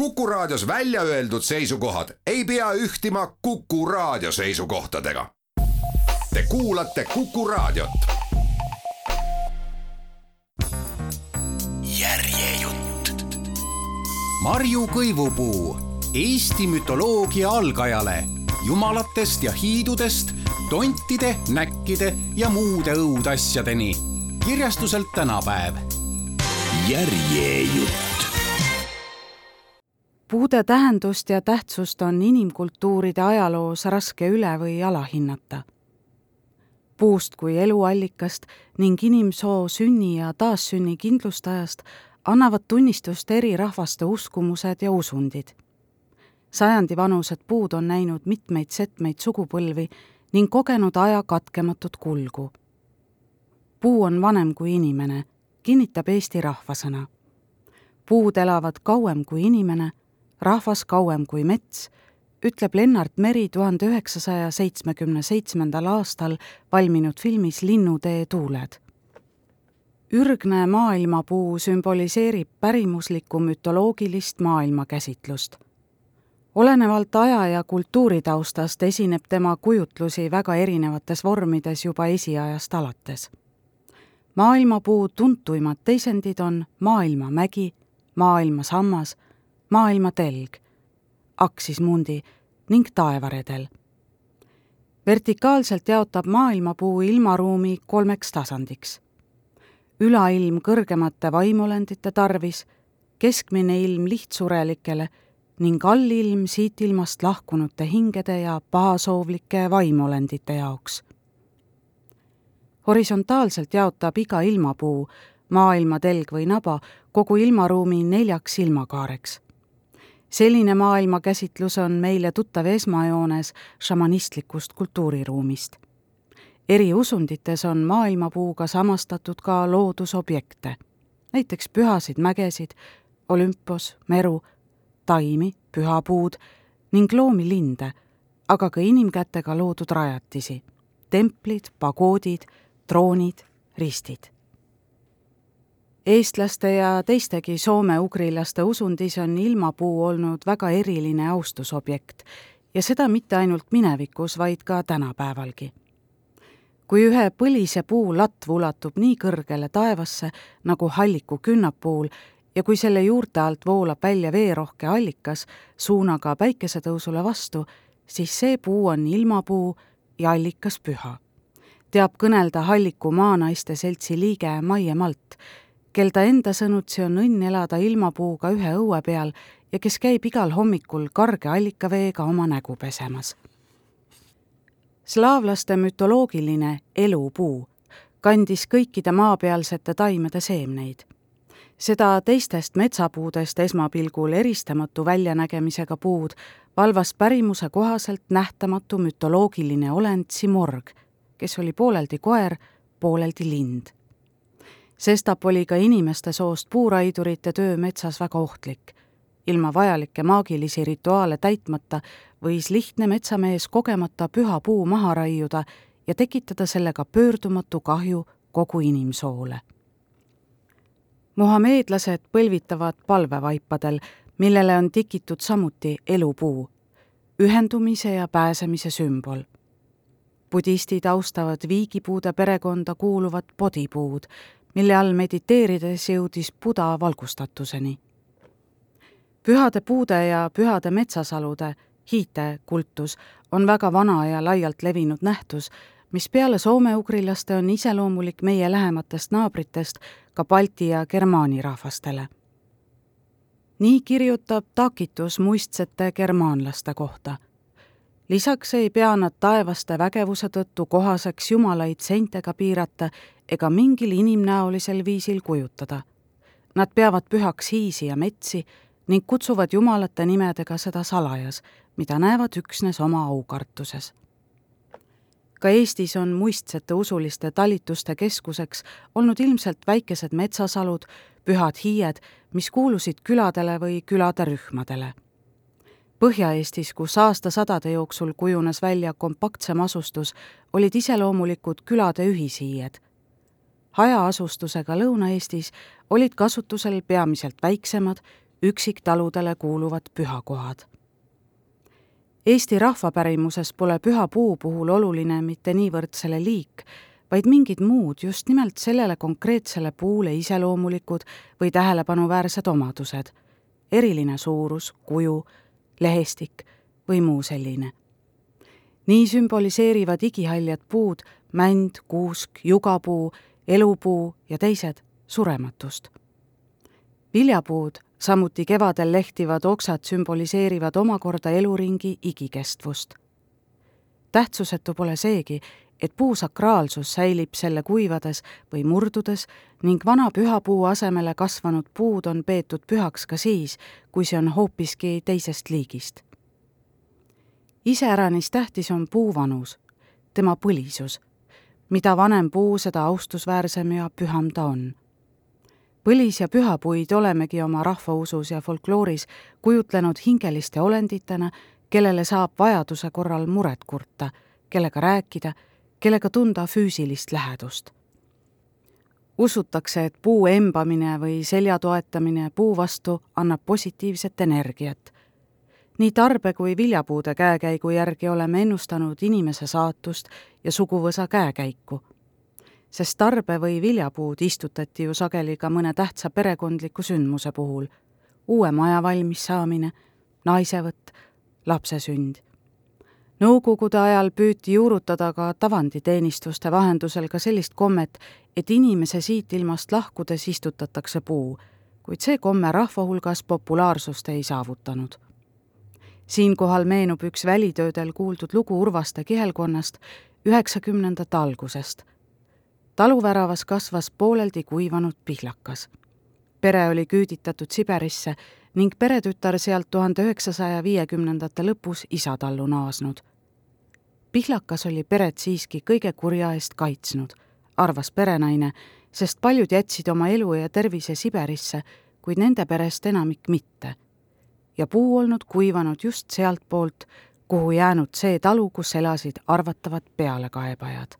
Kuku Raadios välja öeldud seisukohad ei pea ühtima Kuku Raadio seisukohtadega. Te kuulate Kuku Raadiot. järjejutt. Marju Kõivupuu Eesti mütoloogia algajale jumalatest ja hiidudest tontide, näkkide ja muude õudasjadeni. kirjastuselt tänapäev. järjejutt. Puude tähendust ja tähtsust on inimkultuuride ajaloos raske üle või alahinnata. puust kui eluallikast ning inimsoo sünni ja taassünni kindlustajast annavad tunnistust eri rahvaste uskumused ja usundid. sajandivanused puud on näinud mitmeid setmeid sugupõlvi ning kogenud aja katkematut kulgu. puu on vanem kui inimene, kinnitab Eesti rahvasõna. puud elavad kauem kui inimene rahvas kauem kui mets, ütleb Lennart Meri tuhande üheksasaja seitsmekümne seitsmendal aastal valminud filmis Linnutee tuuled. ürgne maailmapuu sümboliseerib pärimuslikku mütoloogilist maailmakäsitlust. olenevalt aja ja kultuuritaustast esineb tema kujutlusi väga erinevates vormides juba esiajast alates. maailmapuu tuntuimad teisendid on maailmamägi, maailmasammas maailmatelg, aksismundi ning taevaredel. vertikaalselt jaotab maailmapuu ilmaruumi kolmeks tasandiks. ülailm kõrgemate vaimulendite tarvis, keskmine ilm lihtsurelikele ning allilm siit ilmast lahkunute hingede ja pahasoovlike vaimulendite jaoks. horisontaalselt jaotab iga ilmapuu, maailmatelg või naba, kogu ilmaruumi neljaks ilmakaareks selline maailmakäsitlus on meile tuttav esmajoones šamanistlikust kultuuriruumist. eri usundites on maailmapuuga samastatud ka loodusobjekte, näiteks pühasid mägesid, Olümpos, Meru, taimi, pühapuud ning loomi linde, aga ka inimkätega loodud rajatisi, templid, pagoodid, troonid, ristid eestlaste ja teistegi soome-ugrilaste usundis on ilmapuu olnud väga eriline austusobjekt ja seda mitte ainult minevikus, vaid ka tänapäevalgi. kui ühe põlise puu latv ulatub nii kõrgele taevasse nagu halliku künnapuul ja kui selle juurte alt voolab välja veerohke allikas suunaga päikesetõusule vastu, siis see puu on ilmapuu ja allikas püha. teab kõnelda Halliku maanaiste seltsi liige Maie Malt kel ta enda sõnutsi on õnn elada ilmapuuga ühe õue peal ja kes käib igal hommikul karge allikaveega oma nägu pesemas. slaavlaste mütoloogiline elupuu kandis kõikide maapealsete taimede seemneid. seda teistest metsapuudest esmapilgul eristamatu väljanägemisega puud valvas pärimuse kohaselt nähtamatu mütoloogiline olend Simorg, kes oli pooleldi koer, pooleldi lind sestap oli ka inimeste soost puuraidurite töö metsas väga ohtlik. ilma vajalikke maagilisi rituaale täitmata võis lihtne metsamees kogemata püha puu maha raiuda ja tekitada sellega pöördumatu kahju kogu inimsoole. muhameedlased põlvitavad palvevaipadel, millele on tikitud samuti elupuu, ühendumise ja pääsemise sümbol budistid austavad viigipuude perekonda kuuluvat podipuud, mille all mediteerides jõudis Buda valgustatuseni. pühade puude ja pühade metsasalude, hiite kultus on väga vana ja laialt levinud nähtus, mis peale soome-ugrilaste on iseloomulik meie lähematest naabritest ka Balti ja Germaani rahvastele. nii kirjutab Tacitus muistsete germaanlaste kohta lisaks ei pea nad taevaste vägevuse tõttu kohaseks jumalaid seintega piirata ega mingil inimnäolisel viisil kujutada. Nad peavad pühaks hiisi ja metsi ning kutsuvad jumalate nimedega seda salajas, mida näevad üksnes oma aukartuses. ka Eestis on muistsete usuliste talituste keskuseks olnud ilmselt väikesed metsasalud, pühad hiied, mis kuulusid küladele või külade rühmadele Põhja-Eestis, kus aastasadade jooksul kujunes välja kompaktsem asustus, olid iseloomulikud külade ühishiied. hajaasustusega Lõuna-Eestis olid kasutusel peamiselt väiksemad, üksiktaludele kuuluvad pühakohad. Eesti rahvapärimuses pole püha puu puhul oluline mitte niivõrd selle liik, vaid mingid muud just nimelt sellele konkreetsele puule iseloomulikud või tähelepanuväärsed omadused, eriline suurus, kuju, lehestik või muu selline. nii sümboliseerivad igihaljad puud mänd, kuusk, jugapuu, elupuu ja teised surematust. viljapuud, samuti kevadel lehtivad oksad sümboliseerivad omakorda eluringi igikestvust. tähtsusetu pole seegi, et puu sakraalsus säilib selle kuivades või murdudes ning vana pühapuu asemele kasvanud puud on peetud pühaks ka siis, kui see on hoopiski teisest liigist. iseäranis tähtis on puu vanus, tema põlisus. mida vanem puu, seda austusväärsem ja püham ta on põlis- ja pühapuid olemegi oma rahvausus ja folklooris kujutlenud hingeliste olenditena, kellele saab vajaduse korral muret kurta, kellega rääkida kellega tunda füüsilist lähedust. usutakse, et puu embamine või selja toetamine puu vastu annab positiivset energiat. nii tarbe kui viljapuude käekäigu järgi oleme ennustanud inimese saatust ja suguvõsa käekäiku sest tarbe või viljapuud istutati ju sageli ka mõne tähtsa perekondliku sündmuse puhul, uue maja valmis saamine, naisevõtt, lapse sünd Nõukogude ajal püüti juurutada ka tavanditeenistuste vahendusel ka sellist kommet, et inimese siit ilmast lahkudes istutatakse puu, kuid see komme rahva hulgas populaarsust ei saavutanud. siinkohal meenub üks välitöödel kuuldud lugu Urvaste kihelkonnast üheksakümnendate algusest. taluväravas kasvas pooleldi kuivanud pihlakas. pere oli küüditatud Siberisse ning peretütar sealt tuhande üheksasaja viiekümnendate lõpus isatallu naasnud pihlakas oli peret siiski kõige kurja eest kaitsnud, arvas perenaine, sest paljud jätsid oma elu ja tervise Siberisse, kuid nende perest enamik mitte. ja puu olnud kuivanud just sealtpoolt, kuhu jäänud see talu, kus elasid arvatavad pealekaebajad.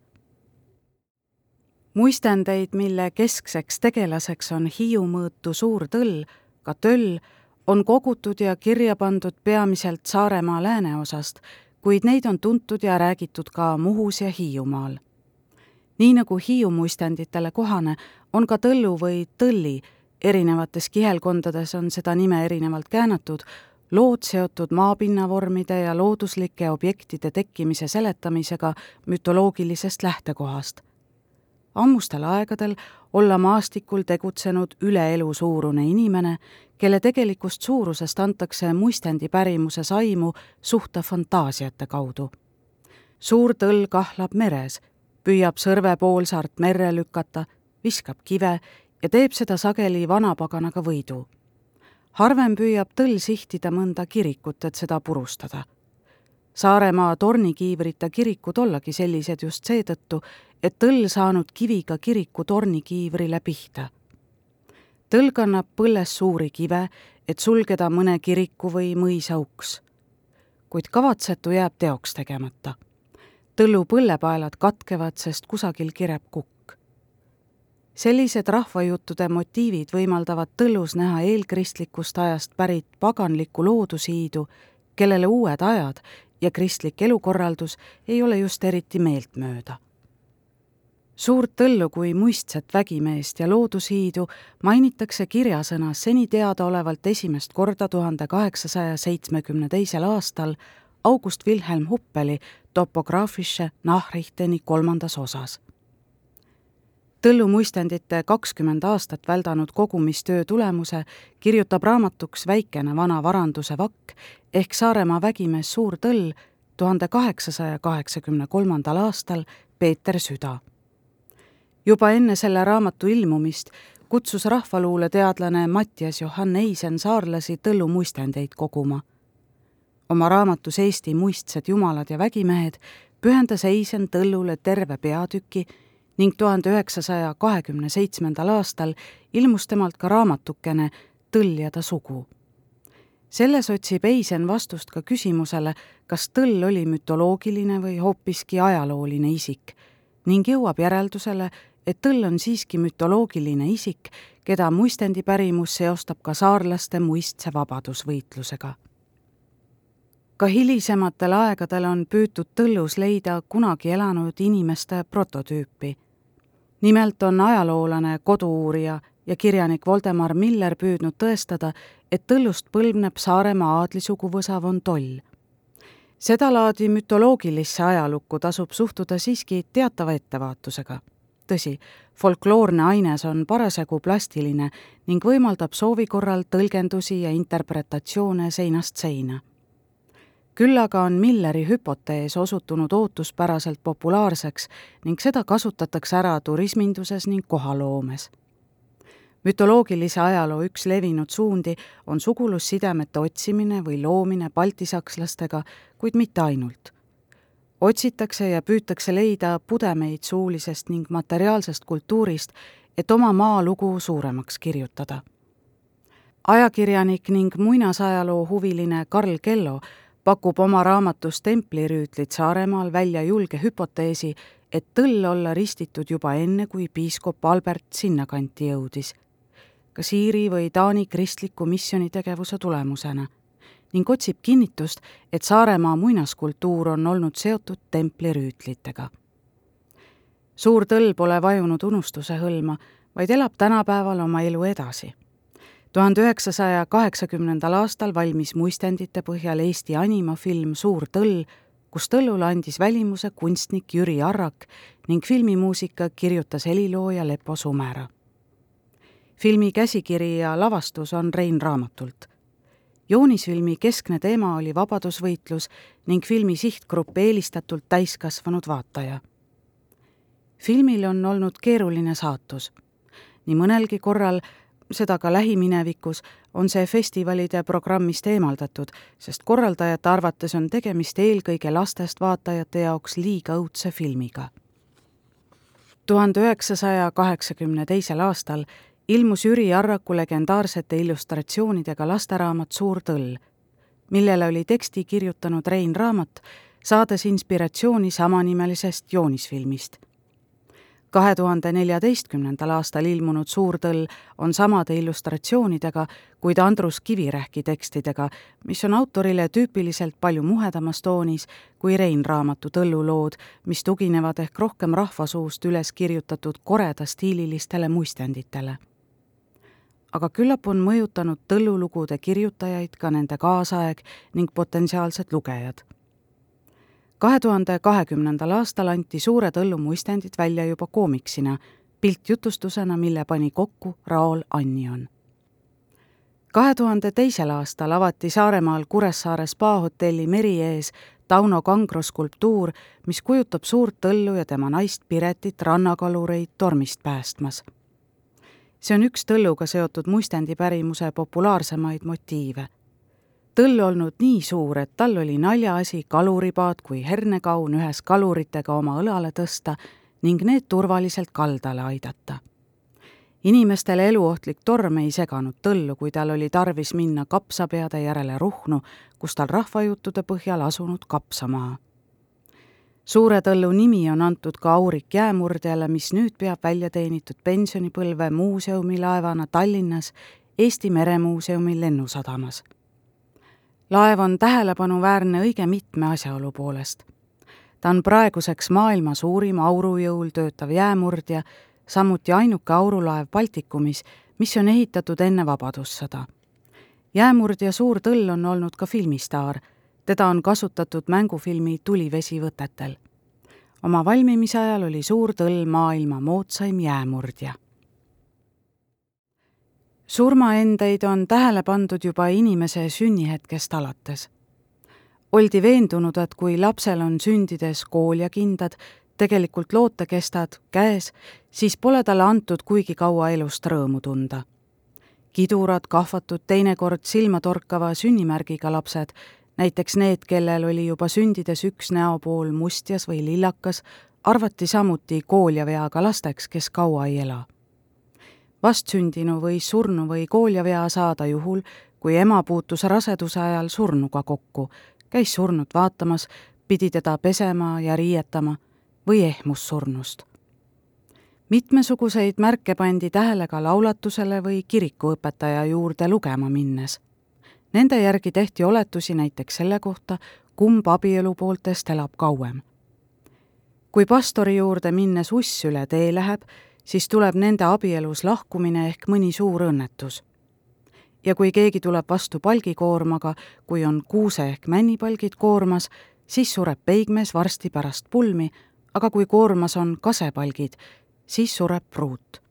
muistendeid, mille keskseks tegelaseks on Hiiu mõõtu suur tõll, ka töll, on kogutud ja kirja pandud peamiselt Saaremaa lääneosast, kuid neid on tuntud ja räägitud ka Muhus ja Hiiumaal. nii nagu Hiiu muistenditele kohane, on ka Tõllu või Tõlli, erinevates kihelkondades on seda nime erinevalt käänatud, lood seotud maapinnavormide ja looduslike objektide tekkimise seletamisega mütoloogilisest lähtekohast ammustel aegadel olla maastikul tegutsenud üle elu suurune inimene, kelle tegelikust suurusest antakse muistendi pärimuses aimu suhte fantaasiate kaudu. suur tõll kahlab meres, püüab sõrve poolsaart merre lükata, viskab kive ja teeb seda sageli vanapaganaga võidu. harvem püüab tõll sihtida mõnda kirikut, et seda purustada Saaremaa tornikiivrite kirikud ollagi sellised just seetõttu, et tõll saanud kiviga kiriku tornikiivrile pihta. tõll kannab põlles suuri kive, et sulgeda mõne kiriku või mõisa uks. kuid kavatsetu jääb teoks tegemata. tõllu põllepaelad katkevad, sest kusagil kireb kukk. sellised rahvajuttude motiivid võimaldavad tõllus näha eelkristlikust ajast pärit paganlikku loodushiidu, kellele uued ajad ja kristlik elukorraldus ei ole just eriti meeltmööda. Suurt tõllu kui muistset vägimeest ja loodushiidu mainitakse kirjasõnas seni teadaolevalt esimest korda tuhande kaheksasaja seitsmekümne teisel aastal August Wilhelm Huppeli topograafische Nachrichteni kolmandas osas tõllumuistendite kakskümmend aastat väldanud kogumistöö tulemuse kirjutab raamatuks väikene vana varanduse vakk ehk Saaremaa vägimees Suur Tõll tuhande kaheksasaja kaheksakümne kolmandal aastal Peeter Süda. Juba enne selle raamatu ilmumist kutsus rahvaluuleteadlane Mattias Johann Eisen saarlasi tõllumuistendeid koguma. oma raamatus Eesti muistsed jumalad ja vägimehed pühendas Eisen tõllule terve peatüki ning tuhande üheksasaja kahekümne seitsmendal aastal ilmus temalt ka raamatukene Tõll ja ta sugu. selles otsib Eisen vastust ka küsimusele, kas Tõll oli mütoloogiline või hoopiski ajalooline isik ning jõuab järeldusele, et tõll on siiski mütoloogiline isik, keda muistendi pärimus seostab ka saarlaste muistse vabadusvõitlusega. ka hilisematel aegadel on püütud tõllus leida kunagi elanud inimeste prototüüpi. nimelt on ajaloolane, kodu-uurija ja kirjanik Voldemar Miller püüdnud tõestada, et tõllust põlvneb Saaremaa aadlisuguvõsa von Toll sedalaadi mütoloogilisse ajalukku tasub suhtuda siiski teatava ettevaatusega. Tõsi, folkloorne aines on parasjagu plastiline ning võimaldab soovi korral tõlgendusi ja interpretatsioone seinast seina. küll aga on Milleri hüpotees osutunud ootuspäraselt populaarseks ning seda kasutatakse ära turisminduses ning kohaloomes mütoloogilise ajaloo üks levinud suundi on sugulussidemete otsimine või loomine baltisakslastega, kuid mitte ainult. Otsitakse ja püütakse leida pudemeid suulisest ning materiaalsest kultuurist, et oma maalugu suuremaks kirjutada. ajakirjanik ning muinasajaloo huviline Karl Kello pakub oma raamatus Templirüütlid Saaremaal välja julge hüpoteesi, et tõll olla ristitud juba enne, kui piiskop Albert sinnakanti jõudis kas Iiri või Taani kristliku missionitegevuse tulemusena ning otsib kinnitust, et Saaremaa muinaskultuur on olnud seotud templirüütlitega. suur tõll pole vajunud unustuse hõlma, vaid elab tänapäeval oma elu edasi. tuhande üheksasaja kaheksakümnendal aastal valmis muistendite põhjal Eesti animafilm Suur tõll, kus tõllule andis välimuse kunstnik Jüri Arrak ning filmimuusika kirjutas helilooja Lepo Sumera filmi käsikiri ja lavastus on Rein Raamatult. Joonisfilmi keskne teema oli vabadusvõitlus ning filmi sihtgrupp eelistatult täiskasvanud vaataja. filmil on olnud keeruline saatus. nii mõnelgi korral, seda ka lähiminevikus, on see festivalide programmist eemaldatud, sest korraldajate arvates on tegemist eelkõige lastest vaatajate jaoks liiga õudse filmiga tuhande üheksasaja kaheksakümne teisel aastal ilmus Jüri Arraku legendaarsete illustratsioonidega lasteraamat Suur tõll, millele oli teksti kirjutanud Rein Raamat, saades inspiratsiooni samanimelisest joonisfilmist. kahe tuhande neljateistkümnendal aastal ilmunud Suur tõll on samade illustratsioonidega, kuid Andrus Kivirähki tekstidega, mis on autorile tüüpiliselt palju muhedamas toonis kui Rein Raamatu tõllulood, mis tuginevad ehk rohkem rahvasuust üles kirjutatud koreda-stiililistele muistenditele aga küllap on mõjutanud tõllulugude kirjutajaid ka nende kaasaeg ning potentsiaalsed lugejad. kahe tuhande kahekümnendal aastal anti Suure Tõllu muistendid välja juba koomiksina, piltjutustusena, mille pani kokku Raul Annion. kahe tuhande teisel aastal avati Saaremaal Kuressaare spaahotelli Meri ees Tauno Kangro skulptuur, mis kujutab suurt tõllu ja tema naist Piretit rannakalureid tormist päästmas see on üks tõlluga seotud muistendipärimuse populaarsemaid motiive. tõll olnud nii suur, et tal oli naljaasi kaluripaat kui hernekaun ühes kaluritega oma õlale tõsta ning need turvaliselt kaldale aidata. inimestele eluohtlik torm ei seganud tõllu, kui tal oli tarvis minna kapsapeade järele Ruhnu, kus tal rahvajuttude põhjal asunud kapsamaa suure tõllu nimi on antud ka aurik jäämurdjale, mis nüüd peab välja teenitud pensionipõlve muuseumilaevana Tallinnas Eesti Meremuuseumi lennusadamas. laev on tähelepanuväärne õige mitme asjaolu poolest. ta on praeguseks maailma suurim aurujõul töötav jäämurdja, samuti ainuke aurulaev Baltikumis, mis on ehitatud enne Vabadussõda. jäämurdja Suur tõll on olnud ka filmistaar teda on kasutatud mängufilmi Tulivesi võtetel. oma valmimise ajal oli Suur tõll maailma moodsaim jäämurdja. surmaendeid on tähele pandud juba inimese sünnihetkest alates. oldi veendunud, et kui lapsel on sündides kooljakindad, tegelikult lootekestad käes, siis pole talle antud kuigi kaua elust rõõmu tunda kidurad, kahvatud, teinekord silmatorkava sünnimärgiga lapsed näiteks need, kellel oli juba sündides üks näopool mustjas või lillakas, arvati samuti kooljaveaga lasteks, kes kaua ei ela. vastsündinu võis surnu või kooljavea saada juhul, kui ema puutus raseduse ajal surnuga kokku, käis surnut vaatamas, pidi teda pesema ja riietama või ehmus surnust. mitmesuguseid märke pandi tähele ka laulatusele või kirikuõpetaja juurde lugema minnes. Nende järgi tehti oletusi näiteks selle kohta, kumb abielu pooltest elab kauem. kui pastori juurde minnes uss üle tee läheb, siis tuleb nende abielus lahkumine ehk mõni suur õnnetus. ja kui keegi tuleb vastu palgikoormaga, kui on kuuse ehk männipalgid koormas, siis sureb peigmees varsti pärast pulmi, aga kui koormas on kasepalgid, siis sureb pruut.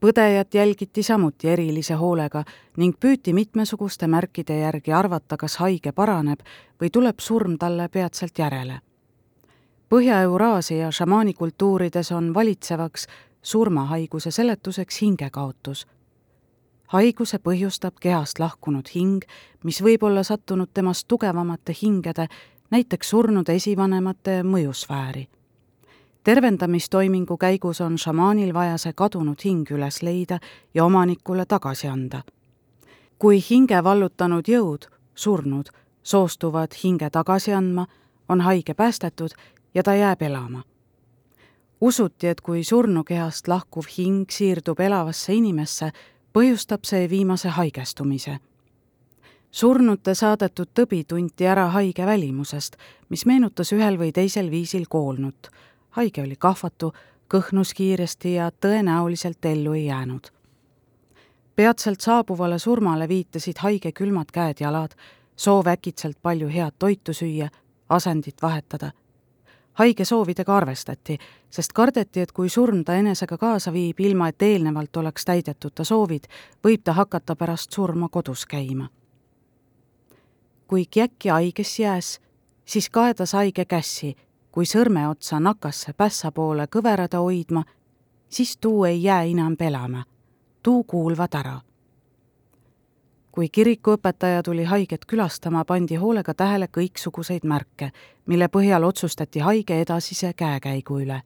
Põdejat jälgiti samuti erilise hoolega ning püüti mitmesuguste märkide järgi arvata, kas haige paraneb või tuleb surm talle peatselt järele. Põhja-Euraasia šamaanikultuurides on valitsevaks surmahaiguse seletuseks hingekaotus. haiguse põhjustab kehast lahkunud hing, mis võib olla sattunud temast tugevamate hingede, näiteks surnud esivanemate mõjusfääri tervendamistoimingu käigus on šamaanil vaja see kadunud hing üles leida ja omanikule tagasi anda. kui hinge vallutanud jõud, surnud, soostuvad hinge tagasi andma, on haige päästetud ja ta jääb elama. usuti, et kui surnukehast lahkuv hing siirdub elavasse inimesse, põhjustab see viimase haigestumise surnute saadetud tõbi tunti ära haige välimusest, mis meenutas ühel või teisel viisil koolnut haige oli kahvatu, kõhnus kiiresti ja tõenäoliselt ellu ei jäänud. peatselt saabuvale surmale viitasid haige külmad käed-jalad, soov äkitselt palju head toitu süüa, asendit vahetada. haige soovidega arvestati, sest kardeti, et kui surm ta enesega kaasa viib, ilma et eelnevalt oleks täidetud ta soovid, võib ta hakata pärast surma kodus käima. kui käkki haiges jääs, siis kaedas haige kässi kui sõrmeotsa nakasse pässa poole kõverada hoidma, siis tuu ei jää enam pelama, tuu kuulvad ära. kui kirikuõpetaja tuli haiget külastama, pandi hoolega tähele kõiksuguseid märke, mille põhjal otsustati haige edasise käekäigu üle.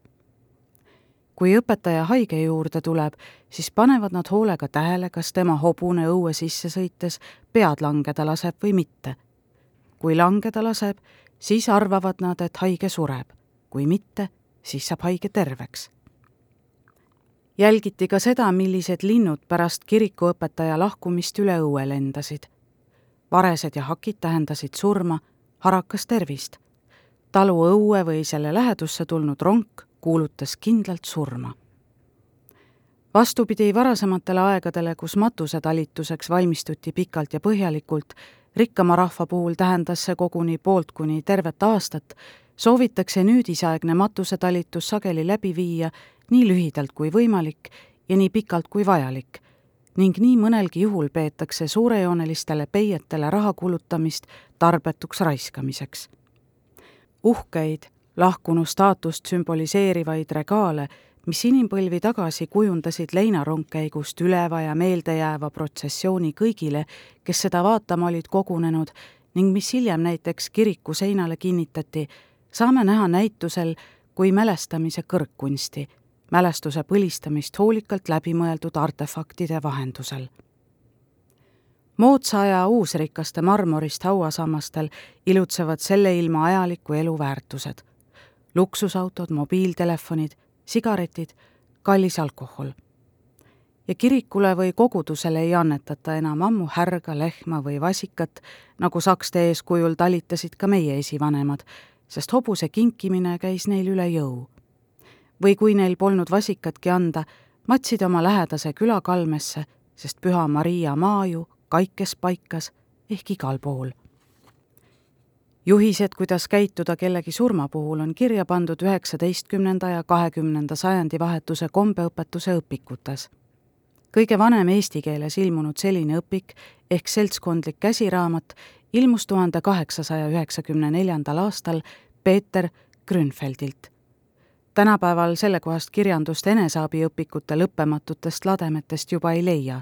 kui õpetaja haige juurde tuleb, siis panevad nad hoolega tähele, kas tema hobune õue sisse sõites pead langeda laseb või mitte. kui langeda laseb, siis arvavad nad, et haige sureb. kui mitte, siis saab haige terveks. jälgiti ka seda, millised linnud pärast kirikuõpetaja lahkumist üle õue lendasid. varesed ja hakid tähendasid surma, harakas tervist. talu õue või selle lähedusse tulnud ronk kuulutas kindlalt surma vastupidi varasematele aegadele, kus matusetalituseks valmistuti pikalt ja põhjalikult, rikkama rahva puhul tähendas see koguni poolt kuni tervet aastat, soovitakse nüüdisaegne matusetalitus sageli läbi viia nii lühidalt kui võimalik ja nii pikalt kui vajalik ning nii mõnelgi juhul peetakse suurejoonelistele peietele raha kulutamist tarbetuks raiskamiseks. uhkeid, lahkunu staatust sümboliseerivaid regaale mis inimpõlvi tagasi kujundasid leinarongkäigust üleva ja meeldejääva protsessiooni kõigile, kes seda vaatama olid kogunenud ning mis hiljem näiteks kiriku seinale kinnitati, saame näha näitusel kui mälestamise kõrgkunsti, mälestuse põlistamist hoolikalt läbimõeldud artefaktide vahendusel moodsa aja uusrikaste marmorist hauasammastel ilutsevad selle ilma ajaliku elu väärtused. luksusautod, mobiiltelefonid, sigaretid, kallis alkohol. ja kirikule või kogudusele ei annetata enam ammu härga, lehma või vasikat, nagu sakste eeskujul talitasid ka meie esivanemad, sest hobuse kinkimine käis neil üle jõu. või kui neil polnud vasikatki anda, matsid oma lähedase külakalmesse, sest Püha Maria maaju kaikes paikas ehk igal pool juhised, kuidas käituda kellegi surma puhul, on kirja pandud üheksateistkümnenda ja kahekümnenda sajandi vahetuse kombeõpetuse õpikutes. kõige vanem eesti keeles ilmunud selline õpik ehk seltskondlik käsiraamat ilmus tuhande kaheksasaja üheksakümne neljandal aastal Peeter Grünfeldilt. tänapäeval sellekohast kirjandust eneseabiõpikute lõppematutest lademetest juba ei leia.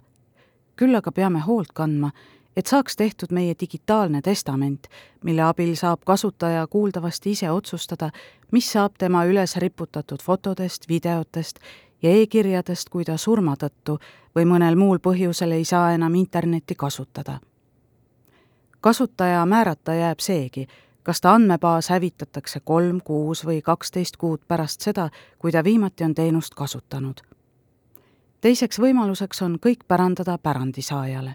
küll aga peame hoolt kandma, et saaks tehtud meie digitaalne testament, mille abil saab kasutaja kuuldavasti ise otsustada, mis saab tema üles riputatud fotodest, videotest ja e-kirjadest, kui ta surma tõttu või mõnel muul põhjusel ei saa enam internetti kasutada. kasutaja määrata jääb seegi, kas ta andmebaas hävitatakse kolm, kuus või kaksteist kuud pärast seda, kui ta viimati on teenust kasutanud. teiseks võimaluseks on kõik pärandada pärandisaajale.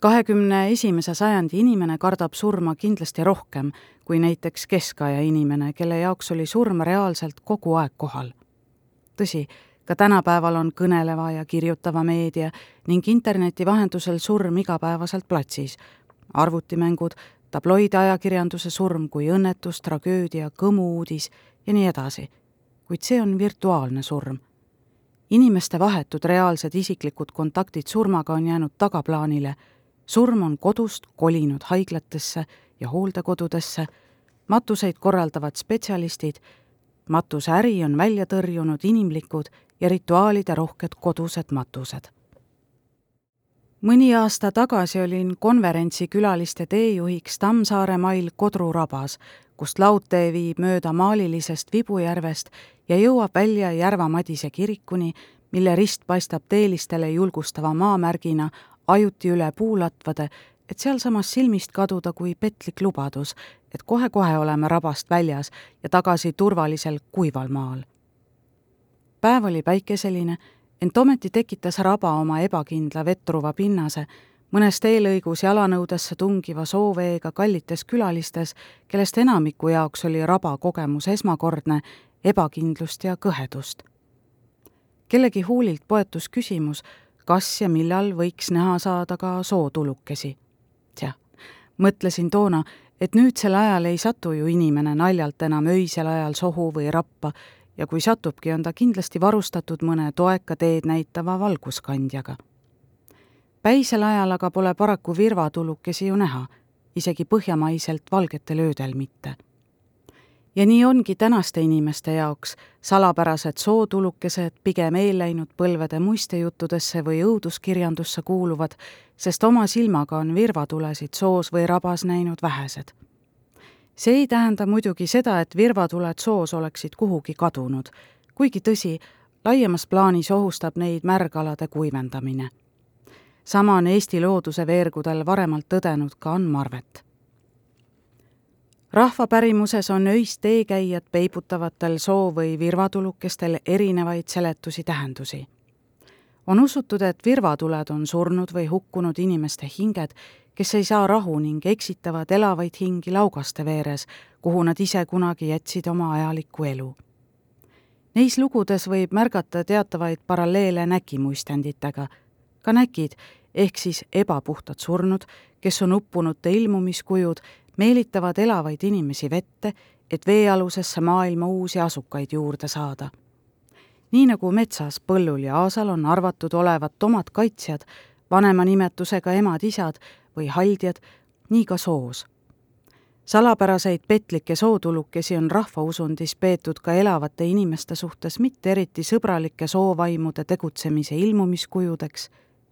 Kahekümne esimese sajandi inimene kardab surma kindlasti rohkem kui näiteks keskaja inimene, kelle jaoks oli surm reaalselt kogu aeg kohal. tõsi, ka tänapäeval on kõneleva ja kirjutava meedia ning interneti vahendusel surm igapäevaselt platsis. arvutimängud, tabloidajakirjanduse surm kui õnnetus, tragöödia, kõmu-uudis ja nii edasi. kuid see on virtuaalne surm. inimeste vahetud reaalsed isiklikud kontaktid surmaga on jäänud tagaplaanile. Surm on kodust kolinud haiglatesse ja hooldekodudesse, matuseid korraldavad spetsialistid, matuseäri on välja tõrjunud inimlikud ja rituaalide rohked kodused matused. Mõni aasta tagasi olin konverentsi külaliste teejuhiks Tammsaare mail Kodru rabas, kust laudtee viib mööda maalilisest Vibujärvest ja jõuab välja Järva-Madise kirikuni, mille rist paistab teelistele julgustava maamärgina ajuti üle puulatvade, et sealsamas silmist kaduda kui petlik lubadus, et kohe-kohe oleme rabast väljas ja tagasi turvalisel kuival maal. päev oli päikeseline ent ometi tekitas raba oma ebakindla vettruva pinnase, mõnes teelõigus jalanõudesse tungiva sooveega kallites külalistes, kellest enamiku jaoks oli raba kogemus esmakordne, ebakindlust ja kõhedust. kellegi huulilt poetus küsimus, kas ja millal võiks näha saada ka sootulukesi. jah, mõtlesin toona, et nüüdsel ajal ei satu ju inimene naljalt enam öisel ajal sohu või rappa ja kui satubki, on ta kindlasti varustatud mõne toeka teed näitava valguskandjaga. päisel ajal aga pole paraku virvatulukesi ju näha, isegi põhjamaiselt valgetel öödel mitte. Ja nii ongi tänaste inimeste jaoks salapärased sootulukesed pigem eelläinud põlvede muistejuttudesse või õuduskirjandusse kuuluvad, sest oma silmaga on virvatulesid soos või rabas näinud vähesed see ei tähenda muidugi seda, et virvatuled soos oleksid kuhugi kadunud, kuigi tõsi, laiemas plaanis ohustab neid märgalade kuivendamine. sama on Eesti looduse veergudel varemalt tõdenud ka Ann Marvet. Rahvapärimuses on öist teekäijad peibutavatel soo- või virvatulukestel erinevaid seletusi tähendusi on usutud, et virvatuled on surnud või hukkunud inimeste hinged, kes ei saa rahu ning eksitavad elavaid hingi laugaste veeres, kuhu nad ise kunagi jätsid oma ajalikku elu. Neis lugudes võib märgata teatavaid paralleele näkimuistenditega. ka näkid, ehk siis ebapuhtad surnud, kes on uppunute ilmumiskujud, meelitavad elavaid inimesi vette, et veealusesse maailma uusi asukaid juurde saada nii nagu metsas, põllul ja aasal on arvatud olevat omad kaitsjad, vanema nimetusega emad-isad või haldjad, nii ka soos. salapäraseid petlikke sootulukesi on rahvausundis peetud ka elavate inimeste suhtes mitte eriti sõbralike soovaimude tegutsemise ilmumiskujudeks,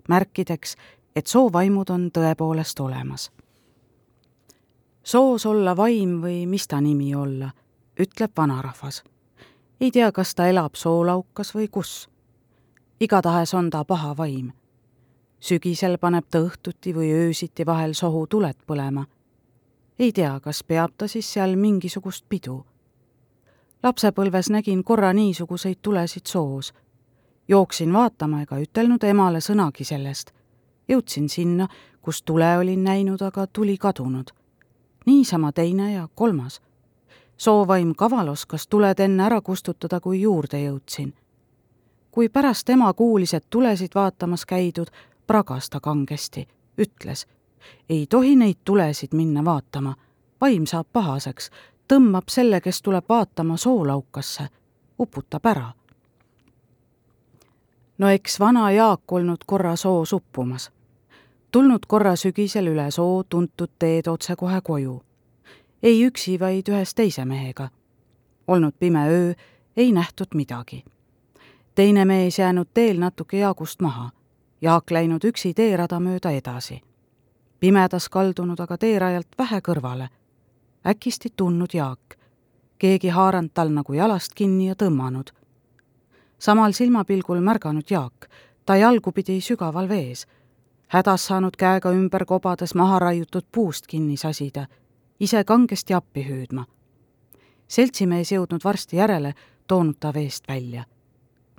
märkideks, et soovaimud on tõepoolest olemas. Soos olla vaim või mis ta nimi olla, ütleb vanarahvas ei tea, kas ta elab soolaukas või kus. igatahes on ta paha vaim. sügisel paneb ta õhtuti või öösiti vahel sohu tuled põlema. ei tea, kas peab ta siis seal mingisugust pidu. lapsepõlves nägin korra niisuguseid tulesid soos. jooksin vaatama ega ütelnud emale sõnagi sellest. jõudsin sinna, kus tule olin näinud, aga tuli kadunud. Niisama teine ja kolmas. Soovaim kaval oskas tuled enne ära kustutada, kui juurde jõudsin. kui pärast ema kuulis, et tulesid vaatamas käidud, pragas ta kangesti, ütles, ei tohi neid tulesid minna vaatama, vaim saab pahaseks, tõmbab selle, kes tuleb vaatama soolaukasse, uputab ära. no eks vana Jaak olnud korra soos uppumas tulnud korra sügisel üle soo tuntud teed otsekohe koju ei üksi, vaid ühes teise mehega. olnud pime öö, ei nähtud midagi. teine mees jäänud teel natuke Jaagust maha, Jaak läinud üksi teerada mööda edasi. pimedas kaldunud aga teerajalt vähe kõrvale. äkisti tundnud Jaak, keegi haaranud tal nagu jalast kinni ja tõmmanud. samal silmapilgul märganud Jaak, ta jalgupidi sügaval vees hädas saanud käega ümber kobades maha raiutud puust kinni sasida ise kangesti appi hüüdma. seltsimees jõudnud varsti järele, toonud ta veest välja.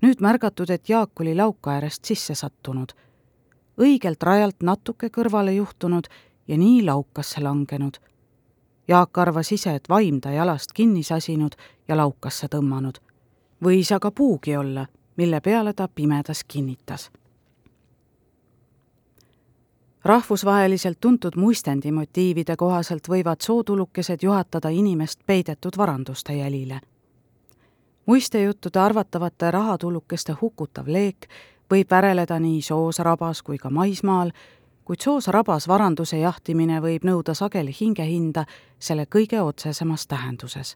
nüüd märgatud, et Jaak oli lauka äärest sisse sattunud, õigelt rajalt natuke kõrvale juhtunud ja nii laukasse langenud. Jaak arvas ise, et vaim ta jalast kinni sasinud ja laukasse tõmmanud. võis aga puugi olla, mille peale ta pimedas kinnitas rahvusvaheliselt tuntud muistendi motiivide kohaselt võivad sootulukesed juhatada inimest peidetud varanduste jälile. muistejuttude arvatavate rahatulukeste hukutav leek võib väreleda nii soos rabas kui ka maismaal, kuid soos rabas varanduse jahtimine võib nõuda sageli hingehinda selle kõige otsesemas tähenduses.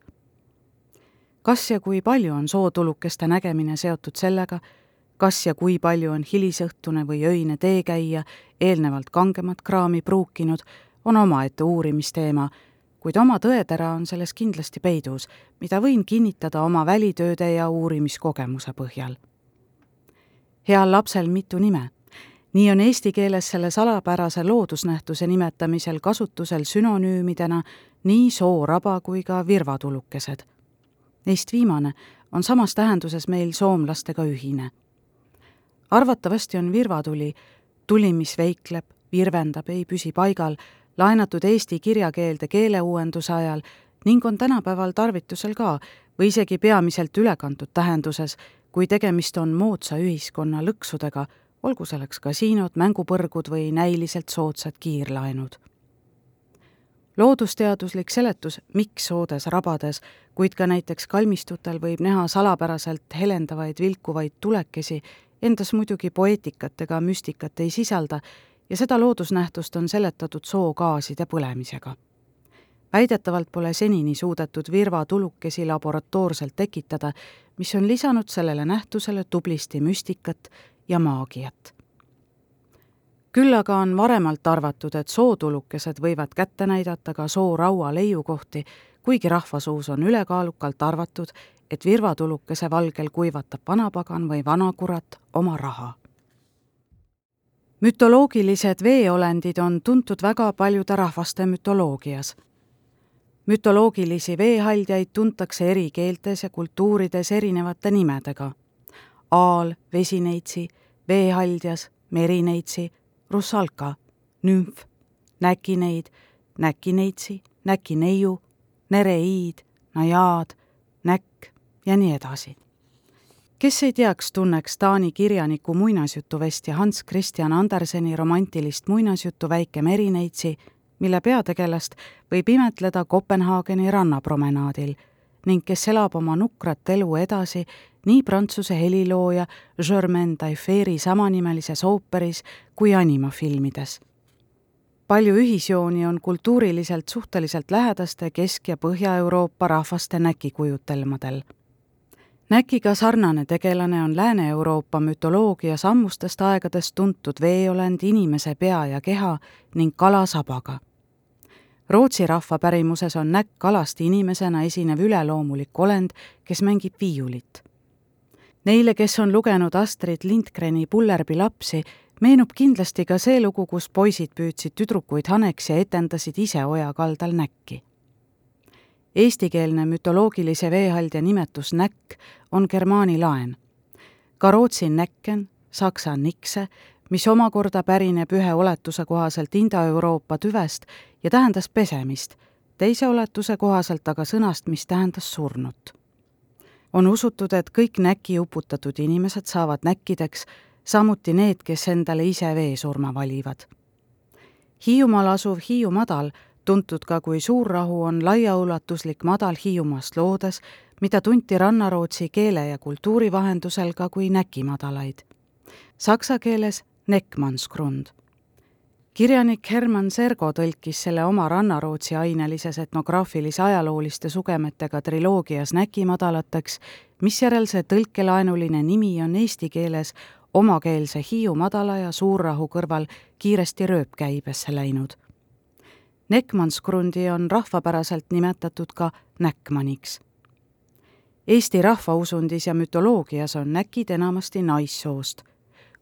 kas ja kui palju on sootulukeste nägemine seotud sellega, kas ja kui palju on hilisõhtune või öine teekäija eelnevalt kangemat kraami pruukinud, on omaette uurimisteema, kuid oma tõetera on selles kindlasti peidus, mida võin kinnitada oma välitööde ja uurimiskogemuse põhjal. heal lapsel mitu nime. nii on eesti keeles selle salapärase loodusnähtuse nimetamisel kasutusel sünonüümidena nii sooraba kui ka virvatulukesed. Neist viimane on samas tähenduses meil soomlastega ühine arvatavasti on virvatuli, tuli, mis veikleb, virvendab, ei püsi paigal, laenatud eesti kirjakeelde keeleuuenduse ajal ning on tänapäeval tarvitusel ka või isegi peamiselt ülekantud tähenduses, kui tegemist on moodsa ühiskonna lõksudega, olgu selleks kasiinod, mängupõrgud või näiliselt soodsad kiirlaenud. loodusteaduslik seletus, miks soodes rabades, kuid ka näiteks kalmistutel võib näha salapäraselt helendavaid vilkuvaid tulekesi, endas muidugi poeetikat ega müstikat ei sisalda ja seda loodusnähtust on seletatud soogaaside põlemisega. väidetavalt pole senini suudetud virvatulukesi laboratoorselt tekitada, mis on lisanud sellele nähtusele tublisti müstikat ja maagiat. küll aga on varemalt arvatud, et sootulukesed võivad kätte näidata ka sooraua leiukohti, kuigi rahvasuus on ülekaalukalt arvatud, et virvatulukese valgel kuivatab vanapagan või vanakurat oma raha. mütoloogilised veeolendid on tuntud väga paljude rahvaste mütoloogias. mütoloogilisi veehaldjaid tuntakse eri keeltes ja kultuurides erinevate nimedega. aal, vesineitsi, veehaldjas, merineitsi, russalka, nümf, näkineid, näkineitsi, näkineiu, nereiid, najaad, näkk, ja nii edasi. kes ei teaks, tunneks Taani kirjaniku muinasjutuvestja Hans Christian Anderseni romantilist muinasjuttu Väike merineitsi, mille peategelast võib imetleda Kopenhaageni rannapromenaadil ning kes elab oma nukrat elu edasi nii Prantsuse helilooja Germaine Taillefer'i samanimelises ooperis kui animafilmides. palju ühisjooni on kultuuriliselt suhteliselt lähedaste Kesk- ja Põhja-Euroopa rahvaste näkikujutelmadel Näkiga sarnane tegelane on Lääne-Euroopa mütoloogias ammustest aegadest tuntud veeolend inimese pea ja keha ning kala sabaga. Rootsi rahva pärimuses on näkk kalast inimesena esinev üleloomulik olend, kes mängib viiulit. Neile, kes on lugenud Astrid Lindgreni Pullerbi lapsi, meenub kindlasti ka see lugu, kus poisid püüdsid tüdrukuid haneks ja etendasid ise oja kaldal näkki Eestikeelne mütoloogilise veehaldja nimetus näkk on germaani laen. ka rootsi näkken, saksa nikse, mis omakorda pärineb ühe oletuse kohaselt Indoeuroopa tüvest ja tähendas pesemist, teise oletuse kohaselt aga sõnast, mis tähendas surnut. on usutud, et kõik näkki uputatud inimesed saavad näkkideks, samuti need, kes endale ise veesurma valivad. Hiiumaal asuv Hiiu madal tuntud ka kui Suurrahu, on laiaulatuslik madal Hiiumaast loodes, mida tunti rannarootsi keele ja kultuuri vahendusel ka kui näkimadalaid. Saksa keeles Neckmannsgrund. kirjanik Hermann Sergo tõlkis selle oma rannarootsi ainelises etnograafilise ajalooliste sugemetega triloogias Näkimadalateks, misjärel see tõlkelaenuline nimi on eesti keeles omakeelse Hiiu madala ja Suurrahu kõrval kiiresti rööpkäibesse läinud Neckmannsgrundi on rahvapäraselt nimetatud ka näkmaniks. Eesti rahvausundis ja mütoloogias on näkid enamasti naissoost,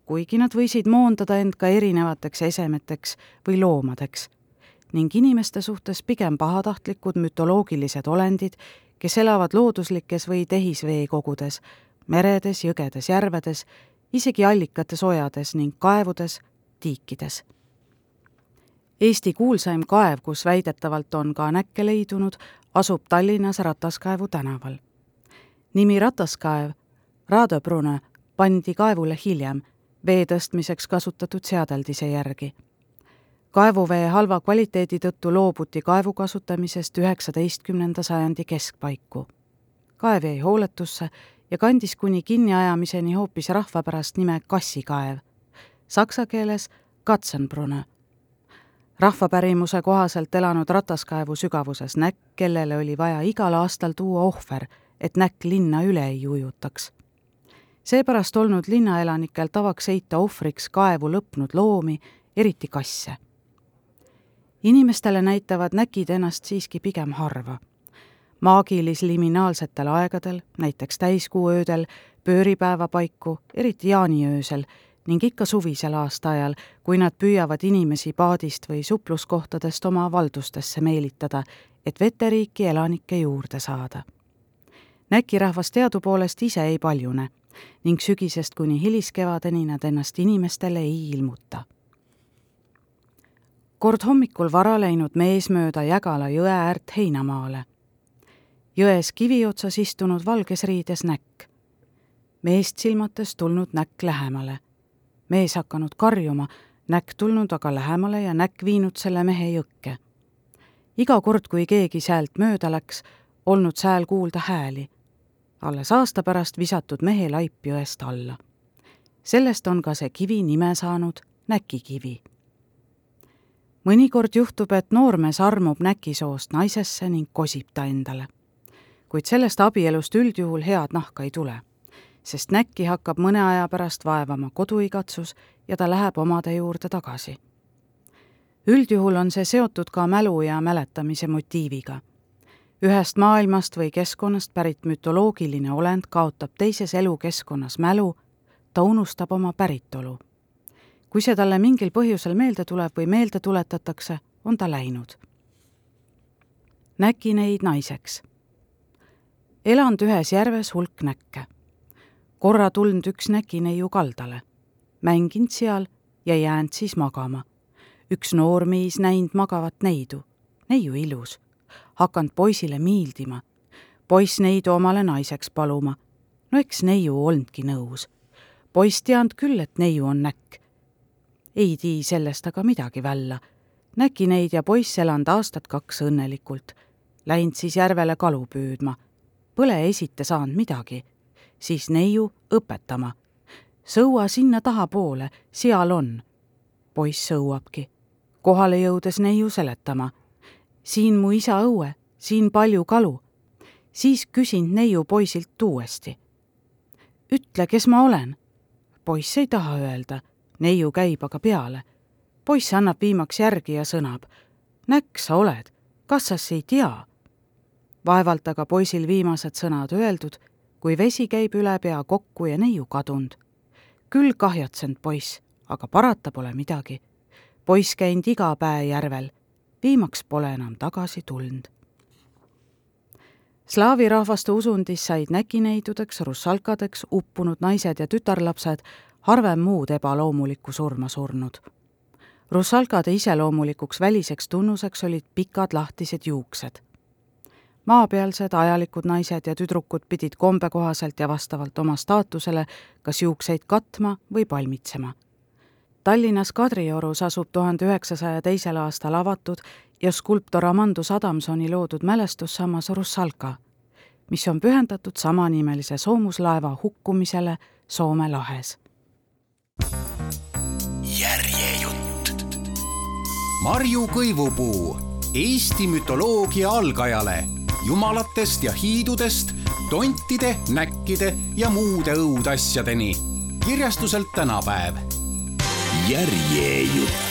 kuigi nad võisid moondada end ka erinevateks esemeteks või loomadeks. ning inimeste suhtes pigem pahatahtlikud mütoloogilised olendid, kes elavad looduslikes või tehisveekogudes, meredes, jõgedes, järvedes, isegi allikates ojades ning kaevudes, tiikides. Eesti kuulsaim kaev, kus väidetavalt on ka näkke leidunud, asub Tallinnas Rataskaevu tänaval. nimi Rataskaev, Radebrunne, pandi kaevule hiljem vee tõstmiseks kasutatud seadeldise järgi. kaevuvee halva kvaliteedi tõttu loobuti kaevu kasutamisest üheksateistkümnenda sajandi keskpaiku. kaev jäi hooletusse ja kandis kuni kinniajamiseni hoopis rahvapärast nime Kassikaev, saksa keeles Katzenbrunne rahvapärimuse kohaselt elanud rataskaevu sügavuses näkk, kellele oli vaja igal aastal tuua ohver, et näkk linna üle ei ujutaks. seepärast olnud linnaelanikel tavaks heita ohvriks kaevu lõpnud loomi, eriti kasse. inimestele näitavad näkid ennast siiski pigem harva. maagilis-liminaalsetel aegadel, näiteks täiskuuöödel, pööripäeva paiku, eriti jaaniöösel, ning ikka suvisel aastaajal, kui nad püüavad inimesi paadist või supluskohtadest oma valdustesse meelitada, et veteriiki elanikke juurde saada. näkirahvas teadupoolest ise ei paljune ning sügisest kuni hiliskevadeni nad ennast inimestele ei ilmuta. kord hommikul vara läinud mees mööda Jägala jõe äärt heinamaale. jões kivi otsas istunud valges riides näkk. meest silmates tulnud näkk lähemale mees hakanud karjuma, näkk tulnud aga lähemale ja näkk viinud selle mehe jõkke. iga kord, kui keegi säält mööda läks, olnud sääl kuulda hääli. alles aasta pärast visatud mehe laip jõest alla. sellest on ka see kivi nime saanud Näkikivi. mõnikord juhtub, et noormees armub näkisoost naisesse ning kosib ta endale. kuid sellest abielust üldjuhul head nahka ei tule sest näkki hakkab mõne aja pärast vaevama koduigatsus ja ta läheb omade juurde tagasi. üldjuhul on see seotud ka mälu ja mäletamise motiiviga. ühest maailmast või keskkonnast pärit mütoloogiline olend kaotab teises elukeskkonnas mälu, ta unustab oma päritolu. kui see talle mingil põhjusel meelde tuleb või meelde tuletatakse, on ta läinud. näki neid naiseks. elanud ühes järves hulk näkke korra tulnud üks näkineiu kaldale, mänginud seal ja jäänud siis magama. üks noor mees näinud magavat neidu, neiu ilus, hakanud poisile miildima, poiss neidu omale naiseks paluma. no eks neiu olnudki nõus. poiss teadnud küll, et neiu on näkk. ei tii sellest aga midagi välja. näkineid ja poiss elanud aastat kaks õnnelikult. Läinud siis järvele kalu püüdma. Põle esite saanud midagi siis neiu õpetama. sõua sinna tahapoole, seal on. poiss sõuabki. kohale jõudes neiu seletama. siin mu isa õue, siin palju kalu. siis küsin neiu poisilt uuesti. ütle, kes ma olen. poiss ei taha öelda, neiu käib aga peale. poiss annab viimaks järgi ja sõnab. näkk sa oled, kas sa ei tea? vaevalt aga poisil viimased sõnad öeldud kui vesi käib üle pea kokku ja neiu kadunud. küll kahjatsend poiss, aga parata pole midagi. poiss käinud iga päev järvel, viimaks pole enam tagasi tulnud. Slaavi rahvaste usundis said näkineidudeks, russalkadeks uppunud naised ja tütarlapsed harvem muud ebaloomulikku surma surnud. russalkade iseloomulikuks väliseks tunnuseks olid pikad lahtised juuksed maapealsed ajalikud naised ja tüdrukud pidid kombe kohaselt ja vastavalt oma staatusele kas juukseid katma või palmitsema. Tallinnas Kadriorus asub tuhande üheksasaja teisel aastal avatud ja skulptor Amandus Adamsoni loodud mälestussammas Russalka, mis on pühendatud samanimelise soomuslaeva hukkumisele Soome lahes. järjejutt. Marju Kõivupuu Eesti mütoloogia algajale jumalatest ja hiidudest, tontide, näkkide ja muude õudasjadeni. kirjastuselt tänapäev. järjejutt